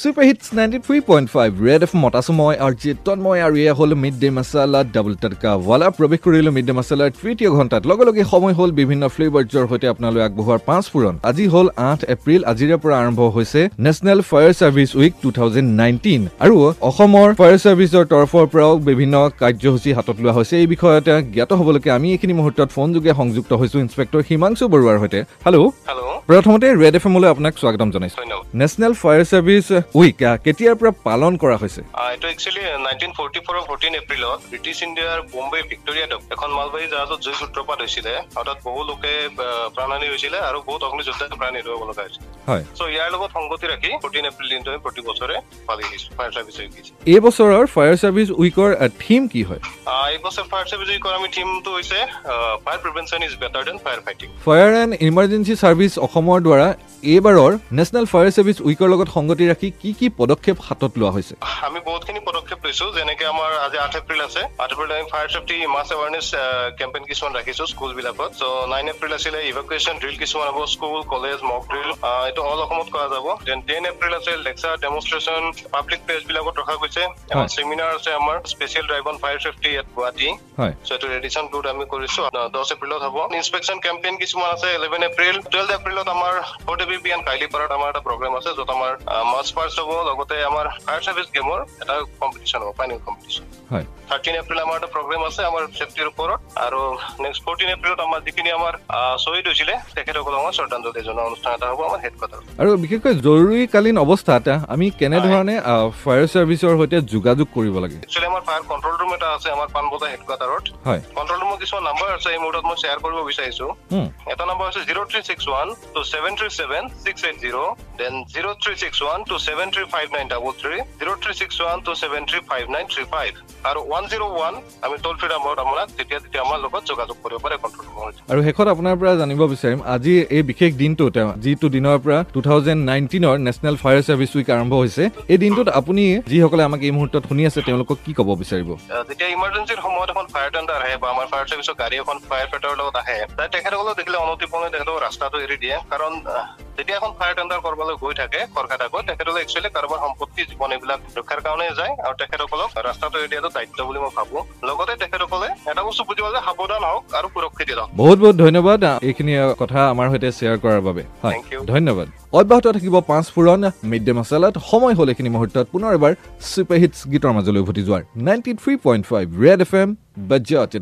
Super hits ninety three point five Red F মতাছো মই আৰু জিতন মই আৰু এয়া হ'ল মিড ডে মাছালা ডাবল টাটকা ৱালা প্ৰৱেশ কৰিলোঁ মিড ডে মাছালাৰ তৃতীয় ঘণ্টাত। লগে লগে সময় হ'ল বিভিন্ন ফ্লেভাৰ্ছৰ সৈতে আপোনালৈ আগবঢ়োৱাৰ পাঁচ পূৰণ। আজি হ'ল আঠ এপ্ৰিল আজিৰে পৰা আৰম্ভ হৈছে national fire service week two thousand nineteen আৰু অসমৰ ফায়াৰ ছাৰ্ভিচৰ তৰফৰ পৰাও বিভিন্ন কাৰ্যসূচী হাতত লোৱা হৈছে। এই বিষয়ত জ্ঞাত হ'বলৈকে আমি এইখিনি মুহূৰ্তত ফোনযোগে সংযুক্ত হৈছোঁ ইন্সপেক্টৰ হিমাংশু বৰুৱাৰ সৈতে। হেল্ল' হেল্ল' প্ৰথমতে ৰেড এফ এমলৈ আপোনাক স্বাগতম জনাইছোঁ। নেশ্যনেল ফায়াৰ ছাৰ্ভিচ উইক কেতিয়াৰ পৰা পালন কৰা হৈছে? এইটো একচুৱেলি নাইনটিন ফৰ্টি ফ'ৰৰ ফৰ্টিন এপ্ৰিলত ব্ৰিটিছ ইণ্ডিয়াৰ বোম্বে ভিক্টৰিয়া ডক এখন মালবাহী জাহাজত জুই সূত্ৰপাত হৈছিলে। আৰু তাত বহু লোকে প্ৰাণহানি হৈছিলে আৰু বহুত অগ্নিযোদ্ধাই প্ৰাণ হেৰুৱাব লগা হৈছিল। চ' ইয়াৰ লগত সংগতি ৰাখি ফৰ্টিন এপ্ৰিল দিনটো আমি প্ৰতি বছৰে পালি আহিছো ফায়াৰ ছাৰ্ভিচ উইক এই বছৰৰ ফায়াৰ ছাৰ্ভিচ উইকৰ থিম কি হয়? এই বছৰ ফায়াৰ ছাৰ্ভিচ উইকৰ আমি থিমটো হৈছে fire prevention is better than fire fighting fire and emergency service অসমৰ দ্বাৰা এইবাৰৰ নেশ্যনেল ফায়াৰ ছাৰ্ভিচ উইকৰ লগত সংগতি ৰাখি কি কি পদক্ষেপ হাতত লোৱা হৈছে? আমি বহুতখিনি পদক্ষেপ লৈছো যেনেকে আমাৰ আজি আঠ এপ্ৰিল আছে। আঠ এপ্ৰিল আমি fire safety mass awareness campaign কিছুমান ৰাখিছো স্কুল বিলাকত চ' নাইন এপ্ৰিল আছিলে ইভাকুৱেশ্যন ড্ৰিল কিছুমান হ'ব স্কুল কলেজ মক ড্ৰিল এইটো অল অসমত কৰা যাব। দেন টেন এপ্ৰিল আছে লেকচাৰ ডেমনষ্ট্ৰেশ্যন পাব্লিক প্লেচ বিলাকত ৰখা গৈছে। এখন। চেমিনাৰ আছে আমাৰ special drive on fire safety ইয়াত গুৱাহাটী হয়। চ' এইটো ৰেডিশ্যন টুত আমি কৰিছো। দহ এপ্ৰিলত হ'ব। ইনস্পেকশ্যন কেম্পেইন কিছুমান আছে ইলেভেন এপ্ৰিল টুৱেল্ভ এপ্ৰিলত আমাৰ for D B P and কাইলিপাৰাত আমাৰ এটা প্ৰগ্ৰেম আছে য'ত আমাৰ মাছ ফাৰ্ষ্ট হ'ব লগতে আমাৰ ফায়াৰ ছাৰ্ভিচ গেমৰ এটা কম্পিটিশ্যন হ'ব ফাইনেল কম্পিটিশ্যন হয়। থাৰ্টিন এপ্ৰিল আমাৰ এটা প্ৰগ্ৰেম আছে আমাৰ চেফটিৰ ওপৰত আৰু নেক্সট ফৰ্টিন এপ্ৰিলত আমাৰ যিখিনি আমাৰ শ্বহীদ হৈছিলে তেখেতসকলক আমাৰ শ্ৰদ্ধাঞ্জলি জনোৱা অনুষ্ঠান এটা হ'ব আমাৰ হেড কোৱাৰ্টাৰ আৰু বিশেষকৈ জৰুৰীকালীন অৱস্থাত আমি কেনেধৰণে ফায়াৰ ছাৰ্ভিচৰ সৈতে যোগাযোগ কৰিব লাগে? একচুৱেলি আমাৰ ফায়াৰ কণ্ট্ৰল ৰুম এটা আছে আমাৰ পাণবজাৰ হেড কোৱাৰ্টাৰত হয় কণ্ট্ৰল ৰুমৰ কিছুমান নাম্বাৰ আছে এই মুহূৰ্তত মই শ্বেয়াৰ কৰিব বিচাৰিছো। এটা নম্বৰ হৈছে zero' three six one one two seven three five nine three five আৰু ওৱান জিৰ' ওৱান আমি ট'ল ফ্ৰী নম্বৰত আপোনাক তেতিয়া তেতিয়া আমাৰ লগত যোগাযোগ কৰিব পাৰে কণ্ট্ৰল আৰু শেষত আপোনাৰ পৰা জানিব বিচাৰিম আজি এই বিশেষ দিনটোত যিটো দিনৰ পৰা টু থাউজেণ্ড নাইনটিনৰ নেশ্যনেল ফায়াৰ ছাৰ্ভিচ উইক আৰম্ভ হৈছে এই দিনটোত আপুনি যিসকলে আমাক এই মুহূৰ্তত শুনি আছে তেওঁলোকক কি ক'ব বিচাৰিব? যেতিয়া ইমাৰ্জেঞ্চিৰ সময়ত এখন ফায়াৰ টেণ্ডাৰ আহে বা আমাৰ ফায়াৰ ছাৰ্ভিচৰ গাড়ী এখন ফায়াৰ ফাইটাৰৰ লগত আহে তেখেতসকলক দেখিলে অনতিপলমে তেখেতক ৰাস্তাটো এৰি দিয়ে। কাৰণ যেতিয়া এখন ফায়াৰ টেণ্ডাৰ কৰিবলৈ গৈ থাকে খৰখেদাকৈ তেখেতসকলে একচুৱেলি কাৰোবাৰ সম্পত্তি জীৱন এইবিলাক ৰক্ষাৰ কাৰণে যায় আৰু তেখেতসকলক ৰাস্তাটো এৰি দিয়াটো দায়িত্ব বুলি মই ভাবো। লগতে তেখেতসকলে এটা বস্তু বুজিব যে সাৱধান হওক আৰু সুৰক্ষিত হওক। বহুত বহুত ধন্যবাদ। এইখিনি কথা আমাৰ সৈতে শ্বেয়াৰ কৰাৰ বাবে. ধন্যবাদ। অব্যাহত থাকিব পাঁচ পূৰণ মিড ডে মাছালাত সময় হ'ল এইখিনি মুহূৰ্তত। পুনৰ এবাৰ ছুপাৰ হিটছ গীতৰ মাজলৈ উভতি যোৱাৰ। Ninety three point five Red F M বাজ্যাত